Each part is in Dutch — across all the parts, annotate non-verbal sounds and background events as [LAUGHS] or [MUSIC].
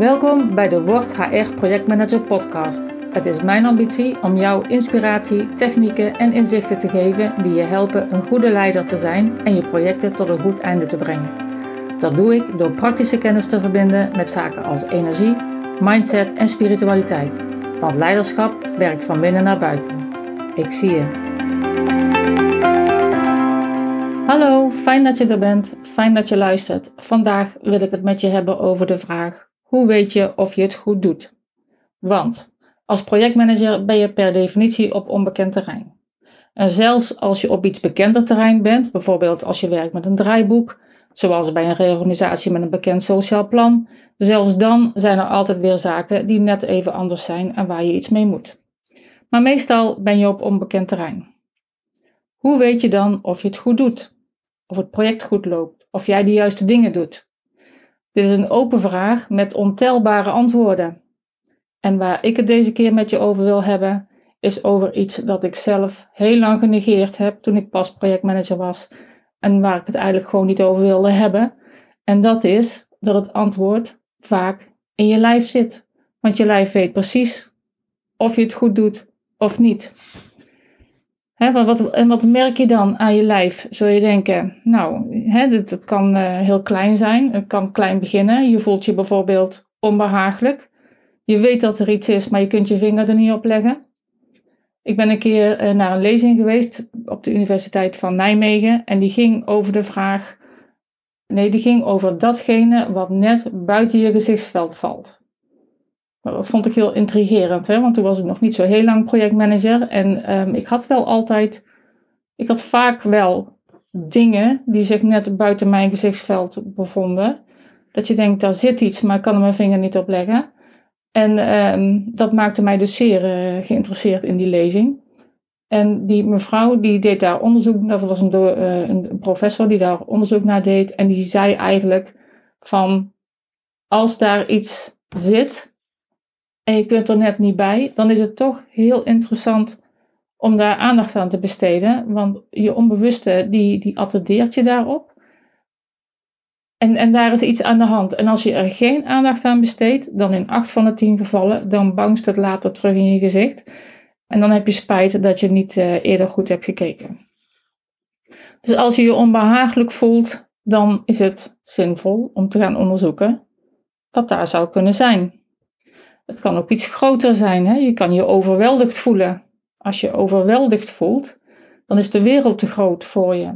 Welkom bij de Word HR Projectmanager podcast. Het is mijn ambitie om jou inspiratie, technieken en inzichten te geven die je helpen een goede leider te zijn en je projecten tot een goed einde te brengen. Dat doe ik door praktische kennis te verbinden met zaken als energie, mindset en spiritualiteit. Want leiderschap werkt van binnen naar buiten. Ik zie je. Hallo, fijn dat je er bent. Fijn dat je luistert. Vandaag wil ik het met je hebben over de vraag: hoe weet je of je het goed doet? Want als projectmanager ben je per definitie op onbekend terrein. En zelfs als je op iets bekender terrein bent, bijvoorbeeld als je werkt met een draaiboek, zoals bij een reorganisatie met een bekend sociaal plan, zelfs dan zijn er altijd weer zaken die net even anders zijn en waar je iets mee moet. Maar meestal ben je op onbekend terrein. Hoe weet je dan of je het goed doet? Of het project goed loopt? Of jij de juiste dingen doet? Dit is een open vraag met ontelbare antwoorden. En waar ik het deze keer met je over wil hebben, is over iets dat ik zelf heel lang genegeerd heb toen ik pas projectmanager was en waar ik het eigenlijk gewoon niet over wilde hebben. En dat is dat het antwoord vaak in je lijf zit. Want je lijf weet precies of je het goed doet of niet. Wat, en wat merk je dan aan je lijf? Zul je denken, nou, hè, dat, kan uh, heel klein zijn. Het kan klein beginnen. Je voelt je bijvoorbeeld onbehagelijk. Je weet dat er iets is, maar je kunt je vinger er niet op leggen. Ik ben een keer uh, naar een lezing geweest op de Universiteit van Nijmegen. En die ging over de vraag. Nee, die ging over datgene wat net buiten je gezichtsveld valt. Nou, dat vond ik heel intrigerend, hè? want toen was ik nog niet zo heel lang projectmanager. En um, ik had wel altijd, ik had vaak wel dingen die zich net buiten mijn gezichtsveld bevonden. Dat je denkt, daar zit iets, maar ik kan er mijn vinger niet op leggen. En um, dat maakte mij dus zeer uh, geïnteresseerd in die lezing. En die mevrouw die deed daar onderzoek, dat was een, uh, een professor die daar onderzoek naar deed. En die zei eigenlijk van, als daar iets zit, en je kunt er net niet bij, dan is het toch heel interessant om daar aandacht aan te besteden. Want je onbewuste, die, die attendeert je daarop. En, en daar is iets aan de hand. En als je er geen aandacht aan besteedt, dan in acht van de tien gevallen, dan bangst het later terug in je gezicht. En dan heb je spijt dat je niet uh, eerder goed hebt gekeken. Dus als je je onbehagelijk voelt, dan is het zinvol om te gaan onderzoeken wat daar zou kunnen zijn. Het kan ook iets groter zijn. Hè? Je kan je overweldigd voelen. Als je overweldigd voelt, dan is de wereld te groot voor je.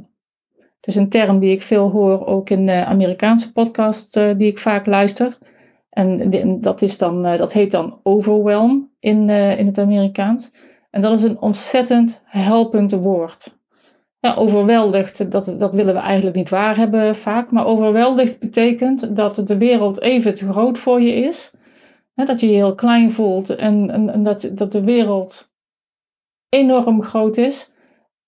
Het is een term die ik veel hoor, ook in de Amerikaanse podcast uh, die ik vaak luister. En dat, is dan, uh, dat heet dan overwhelm in, uh, in het Amerikaans. En dat is een ontzettend helpend woord. Ja, overweldigd, dat, dat willen we eigenlijk niet waar hebben vaak. Maar overweldigd betekent dat de wereld even te groot voor je is dat je je heel klein voelt en, en, en, dat, dat de wereld enorm groot is.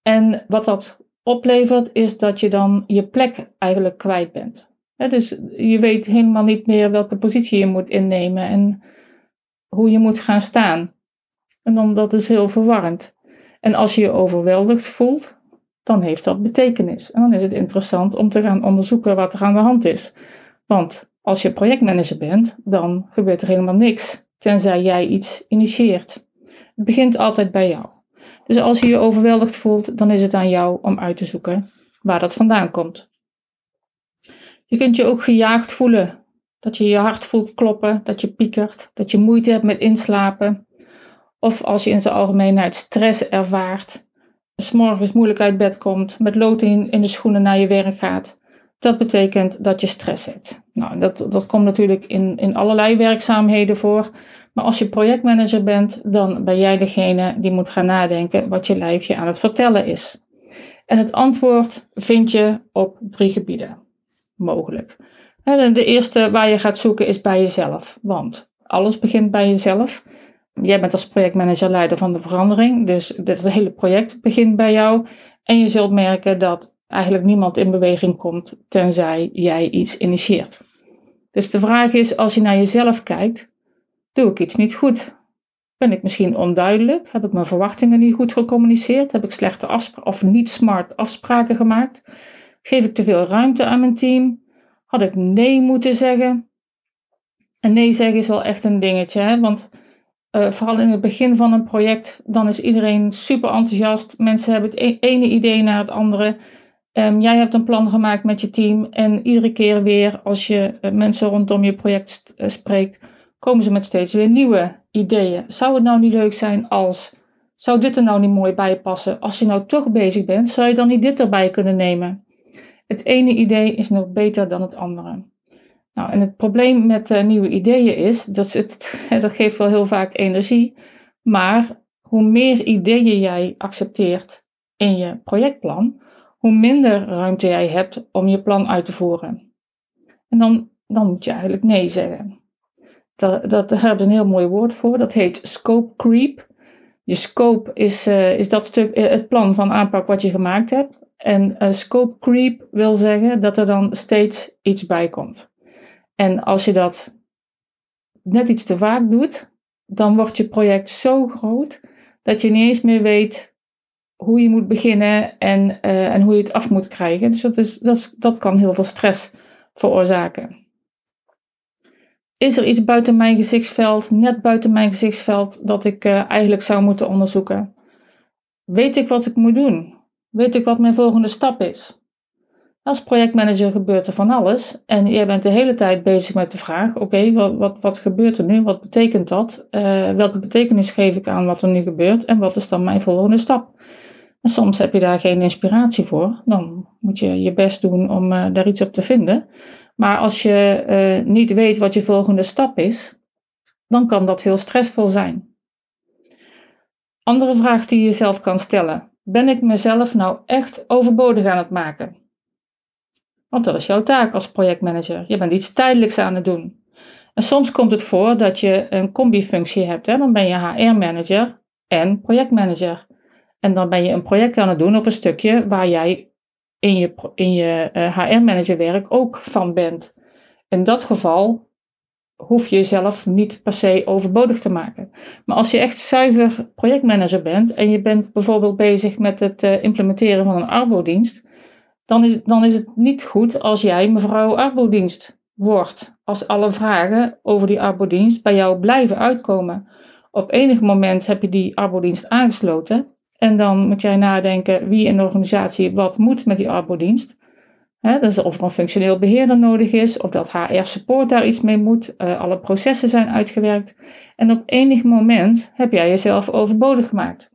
En wat dat oplevert, is dat je dan je plek eigenlijk kwijt bent. dus je weet helemaal niet meer welke positie je moet innemen en hoe je moet gaan staan. En dan dat is heel verwarrend. En als je je overweldigd voelt, dan heeft dat betekenis. En dan is het interessant om te gaan onderzoeken wat er aan de hand is. Want als je projectmanager bent, dan gebeurt er helemaal niks, tenzij jij iets initieert. Het begint altijd bij jou. Dus als je je overweldigd voelt, dan is het aan jou om uit te zoeken waar dat vandaan komt. Je kunt je ook gejaagd voelen. Dat je je hart voelt kloppen, dat je piekert, dat je moeite hebt met inslapen. Of als je in zijn algemeenheid stress ervaart, s morgens moeilijk uit bed komt, met loting in de schoenen naar je werk gaat. Dat betekent dat je stress hebt. Nou, dat, dat komt natuurlijk in, in allerlei werkzaamheden voor. Maar als je projectmanager bent, dan ben jij degene die moet gaan nadenken wat je lijfje aan het vertellen is. En het antwoord vind je op drie gebieden mogelijk. En de eerste waar je gaat zoeken is bij jezelf. Want alles begint bij jezelf. Jij bent als projectmanager leider van de verandering. Dus het hele project begint bij jou. En je zult merken dat eigenlijk niemand in beweging komt tenzij jij iets initieert. Dus de vraag is, als je naar jezelf kijkt, doe ik iets niet goed? Ben ik misschien onduidelijk? Heb ik mijn verwachtingen niet goed gecommuniceerd? Heb ik slechte afspraken of niet smart afspraken gemaakt? Geef ik te veel ruimte aan mijn team? Had ik nee moeten zeggen? En nee zeggen is wel echt een dingetje, hè? want uh, vooral in het begin van een project, dan is iedereen super enthousiast. Mensen hebben het e-, ene idee naar het andere. Um, jij hebt een plan gemaakt met je team en iedere keer weer als je uh, mensen rondom je project uh, spreekt, komen ze met steeds weer nieuwe ideeën. Zou het nou niet leuk zijn als, zou dit er nou niet mooi bij passen? Als je nou toch bezig bent, zou je dan niet dit erbij kunnen nemen? Het ene idee is nog beter dan het andere. Nou, en het probleem met uh, nieuwe ideeën is, dat, het, [LAUGHS] dat geeft wel heel vaak energie, maar hoe meer ideeën jij accepteert in je projectplan, hoe minder ruimte jij hebt om je plan uit te voeren. En dan, dan moet je eigenlijk nee zeggen. Dat, dat, daar hebben ze een heel mooi woord voor, dat heet scope creep. Je scope is, uh, is dat stuk, uh, het plan van aanpak wat je gemaakt hebt. En uh, scope creep wil zeggen dat er dan steeds iets bij komt. En als je dat net iets te vaak doet, dan wordt je project zo groot dat je niet eens meer weet hoe je moet beginnen en, uh, en hoe je het af moet krijgen. Dus dat, is, dat, dat kan heel veel stress veroorzaken. Is er iets buiten mijn gezichtsveld, net buiten mijn gezichtsveld, dat ik uh, eigenlijk zou moeten onderzoeken? Weet ik wat ik moet doen? Weet ik wat mijn volgende stap is? Als projectmanager gebeurt er van alles en jij bent de hele tijd bezig met de vraag: oké, wat, wat, wat gebeurt er nu? Wat betekent dat? Uh, welke betekenis geef ik aan wat er nu gebeurt en wat is dan mijn volgende stap? En soms heb je daar geen inspiratie voor. Dan moet je je best doen om uh, daar iets op te vinden. Maar als je uh, niet weet wat je volgende stap is, dan kan dat heel stressvol zijn. Andere vraag die je jezelf kan stellen: ben ik mezelf nou echt overbodig aan het maken? Want dat is jouw taak als projectmanager. Je bent iets tijdelijks aan het doen. En soms komt het voor dat je een combi-functie hebt. Hè? Dan ben je HR-manager en projectmanager. En dan ben je een project aan het doen op een stukje waar jij in je, in je HR-managerwerk eh, ook van bent. In dat geval hoef je jezelf niet per se overbodig te maken. Maar als je echt zuiver projectmanager bent en je bent bijvoorbeeld bezig met het uh, implementeren van een arbodienst, dan is, dan is het niet goed als jij mevrouw arbodienst wordt. Als alle vragen over die arbodienst bij jou blijven uitkomen. Op enig moment heb je die arbodienst aangesloten en dan moet jij nadenken wie in de organisatie wat moet met die arbodienst. He, dus of er een functioneel beheerder nodig is, of dat HR support daar iets mee moet, uh, alle processen zijn uitgewerkt. En op enig moment heb jij jezelf overbodig gemaakt.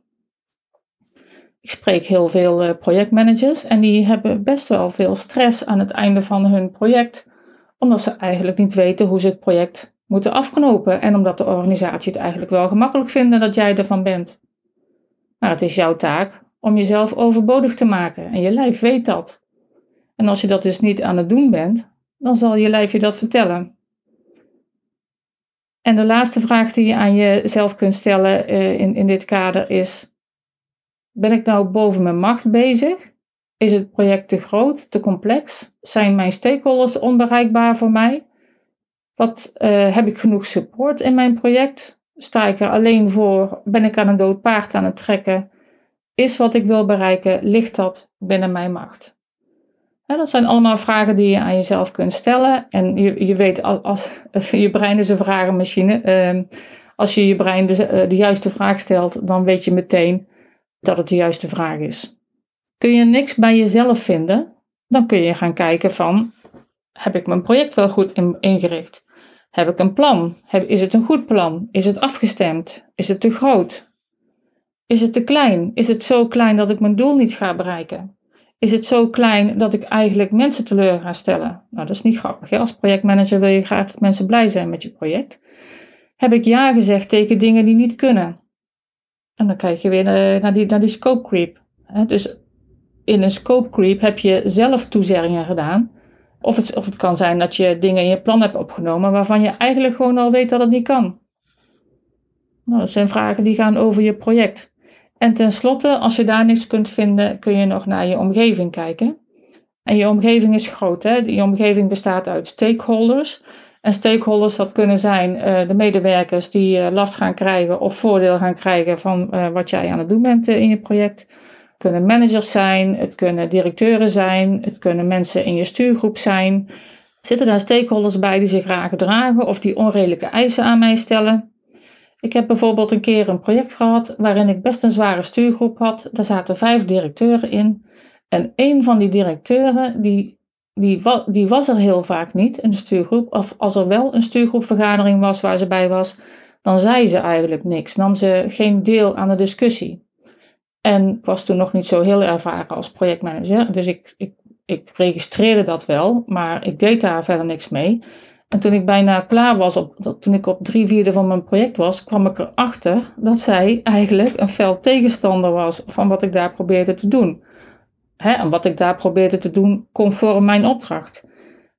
Ik spreek heel veel uh, projectmanagers en die hebben best wel veel stress aan het einde van hun project, omdat ze eigenlijk niet weten hoe ze het project moeten afknopen en omdat de organisatie het eigenlijk wel gemakkelijk vinden dat jij ervan bent. Maar het is jouw taak om jezelf overbodig te maken en je lijf weet dat. En als je dat dus niet aan het doen bent, dan zal je lijf je dat vertellen. En de laatste vraag die je aan jezelf kunt stellen uh, in, in dit kader is: ben ik nou boven mijn macht bezig? Is het project te groot, te complex? Zijn mijn stakeholders onbereikbaar voor mij? Wat uh, heb ik genoeg support in mijn project? Sta ik er alleen voor? Ben ik aan een dood paard aan het trekken? Is wat ik wil bereiken, ligt dat binnen mijn macht? dat zijn allemaal vragen die je aan jezelf kunt stellen. En je, je weet, als, [LAUGHS] je brein is een vragenmachine. Uh, als je je brein de, eh, de juiste vraag stelt, dan weet je meteen dat het de juiste vraag is. Kun je niks bij jezelf vinden, dan kun je gaan kijken van, heb ik mijn project wel goed ingericht? Heb ik een plan? Heb, is het een goed plan? Is het afgestemd? Is het te groot? Is het te klein? Is het zo klein dat ik mijn doel niet ga bereiken? Is het zo klein dat ik eigenlijk mensen teleur ga stellen? Nou, dat is niet grappig. Hè? Als projectmanager wil je graag dat mensen blij zijn met je project. Heb ik ja gezegd tegen dingen die niet kunnen? En dan kijk je weer naar die, naar die scope creep. Dus in een scope creep heb je zelf toezeggingen gedaan. Of het, of het kan zijn dat je dingen in je plan hebt opgenomen waarvan je eigenlijk gewoon al weet dat het niet kan. Nou, dat zijn vragen die gaan over je project. En tenslotte, als je daar niks kunt vinden, kun je nog naar je omgeving kijken. En je omgeving is groot. Hè? Je omgeving bestaat uit stakeholders. En stakeholders, dat kunnen zijn uh, de medewerkers die uh, last gaan krijgen of voordeel gaan krijgen van uh, wat jij aan het doen bent in je project. Kunnen managers zijn, het kunnen directeuren zijn, het kunnen mensen in je stuurgroep zijn. Zitten daar stakeholders bij die zich graag gedragen of die onredelijke eisen aan mij stellen? Ik heb bijvoorbeeld een keer een project gehad waarin ik best een zware stuurgroep had. Daar zaten vijf directeuren in. En een van die directeuren, die, die, die was er heel vaak niet in de stuurgroep. Of als er wel een stuurgroepvergadering was waar ze bij was, dan zei ze eigenlijk niks. Nam ze geen deel aan de discussie. En ik was toen nog niet zo heel ervaren als projectmanager. Dus ik, ik, ik registreerde dat wel, maar ik deed daar verder niks mee. En toen ik bijna klaar was, op, toen ik op drie vierde van mijn project was, kwam ik erachter dat zij eigenlijk een fel tegenstander was van wat ik daar probeerde te doen. Hè, en wat ik daar probeerde te doen conform mijn opdracht.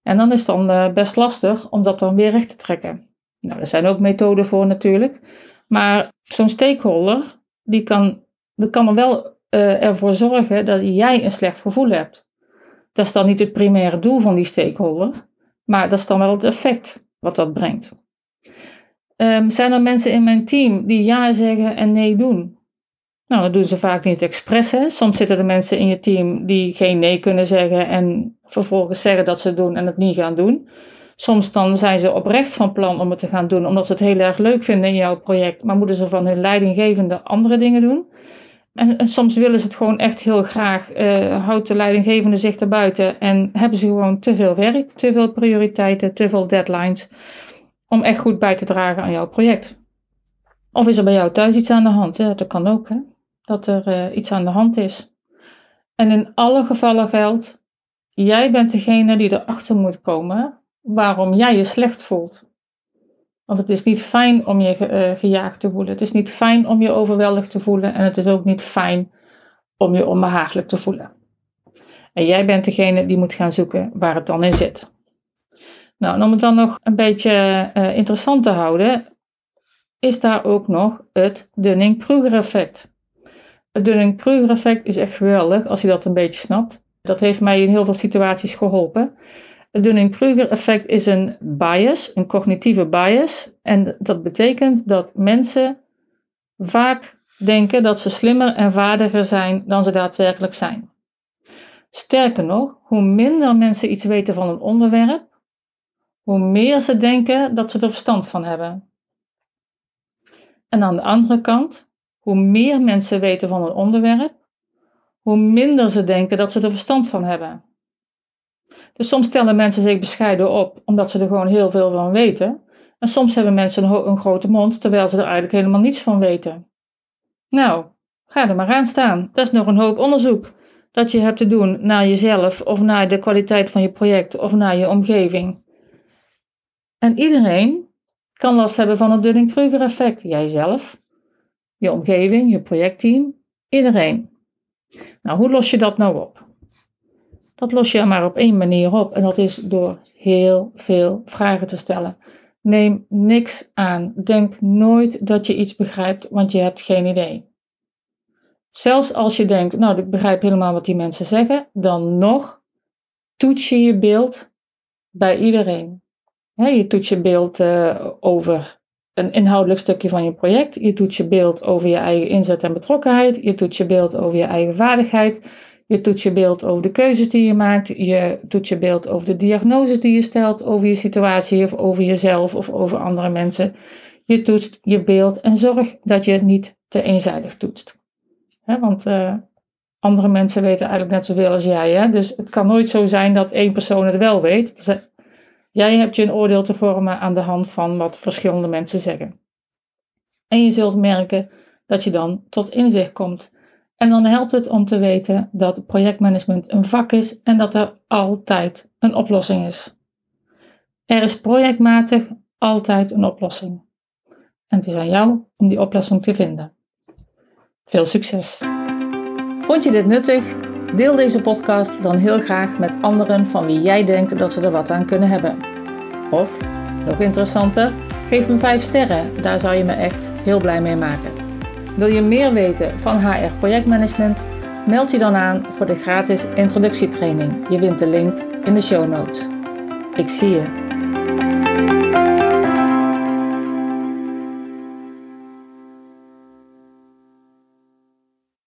En dan is het dan uh, best lastig om dat dan weer recht te trekken. Nou, er zijn ook methoden voor natuurlijk. Maar zo'n stakeholder, die kan, die kan er wel uh, ervoor zorgen dat jij een slecht gevoel hebt. Dat is dan niet het primaire doel van die stakeholder. Maar dat is dan wel het effect wat dat brengt. Um, zijn er mensen in mijn team die ja zeggen en nee doen? Nou, dat doen ze vaak niet expres. Soms zitten er mensen in je team die geen nee kunnen zeggen en vervolgens zeggen dat ze het doen en het niet gaan doen. Soms dan zijn ze oprecht van plan om het te gaan doen, omdat ze het heel erg leuk vinden in jouw project, maar moeten ze van hun leidinggevende andere dingen doen. En, soms willen ze het gewoon echt heel graag, uh, houdt de leidinggevende zich erbuiten en hebben ze gewoon te veel werk, te veel prioriteiten, te veel deadlines om echt goed bij te dragen aan jouw project. Of is er bij jou thuis iets aan de hand? Hè? Dat kan ook, hè? dat er uh, iets aan de hand is. En in alle gevallen geldt, jij bent degene die erachter moet komen waarom jij je slecht voelt. Want het is niet fijn om je uh, gejaagd te voelen. Het is niet fijn om je overweldigd te voelen. En het is ook niet fijn om je onbehagelijk te voelen. En jij bent degene die moet gaan zoeken waar het dan in zit. Nou, en om het dan nog een beetje uh, interessant te houden, is daar ook nog het Dunning-Kruger effect. Het Dunning-Kruger effect is echt geweldig als je dat een beetje snapt. Dat heeft mij in heel veel situaties geholpen. Het Dunning-Kruger effect is een bias, een cognitieve bias. En dat betekent dat mensen vaak denken dat ze slimmer en vaardiger zijn dan ze daadwerkelijk zijn. Sterker nog, hoe minder mensen iets weten van een onderwerp, hoe meer ze denken dat ze er verstand van hebben. En aan de andere kant, hoe meer mensen weten van een onderwerp, hoe minder ze denken dat ze er verstand van hebben. Dus soms stellen mensen zich bescheiden op, omdat ze er gewoon heel veel van weten. En soms hebben mensen een, grote mond, terwijl ze er eigenlijk helemaal niets van weten. Nou, ga er maar aan staan. Dat is nog een hoop onderzoek dat je hebt te doen naar jezelf, of naar de kwaliteit van je project, of naar je omgeving. En iedereen kan last hebben van het Dunning-Kruger effect. Jijzelf, je omgeving, je projectteam, iedereen. Nou, hoe los je dat nou op? Dat los je maar op één manier op en dat is door heel veel vragen te stellen. Neem niks aan. Denk nooit dat je iets begrijpt, want je hebt geen idee. Zelfs als je denkt, nou, ik begrijp helemaal wat die mensen zeggen, dan nog toets je je beeld bij iedereen. je toets je beeld uh, over een inhoudelijk stukje van je project. Je toets je beeld over je eigen inzet en betrokkenheid. Je toets je beeld over je eigen vaardigheid. Je toets je beeld over de keuzes die je maakt. Je toets je beeld over de diagnoses die je stelt over je situatie of over jezelf of over andere mensen. Je toetst je beeld en zorg dat je het niet te eenzijdig toetst. want uh, andere mensen weten eigenlijk net zoveel als jij. Hè? Dus het kan nooit zo zijn dat één persoon het wel weet. Dus, uh, jij hebt je een oordeel te vormen aan de hand van wat verschillende mensen zeggen. En je zult merken dat je dan tot inzicht komt en dan helpt het om te weten dat projectmanagement een vak is en dat er altijd een oplossing is. Er is projectmatig altijd een oplossing. En het is aan jou om die oplossing te vinden. Veel succes! Vond je dit nuttig? Deel deze podcast dan heel graag met anderen van wie jij denkt dat ze er wat aan kunnen hebben. Of, nog interessanter, geef me 5 sterren, daar zou je me echt heel blij mee maken. Wil je meer weten van HR projectmanagement? Meld je dan aan voor de gratis introductietraining. Je vindt de link in de show notes. Ik zie je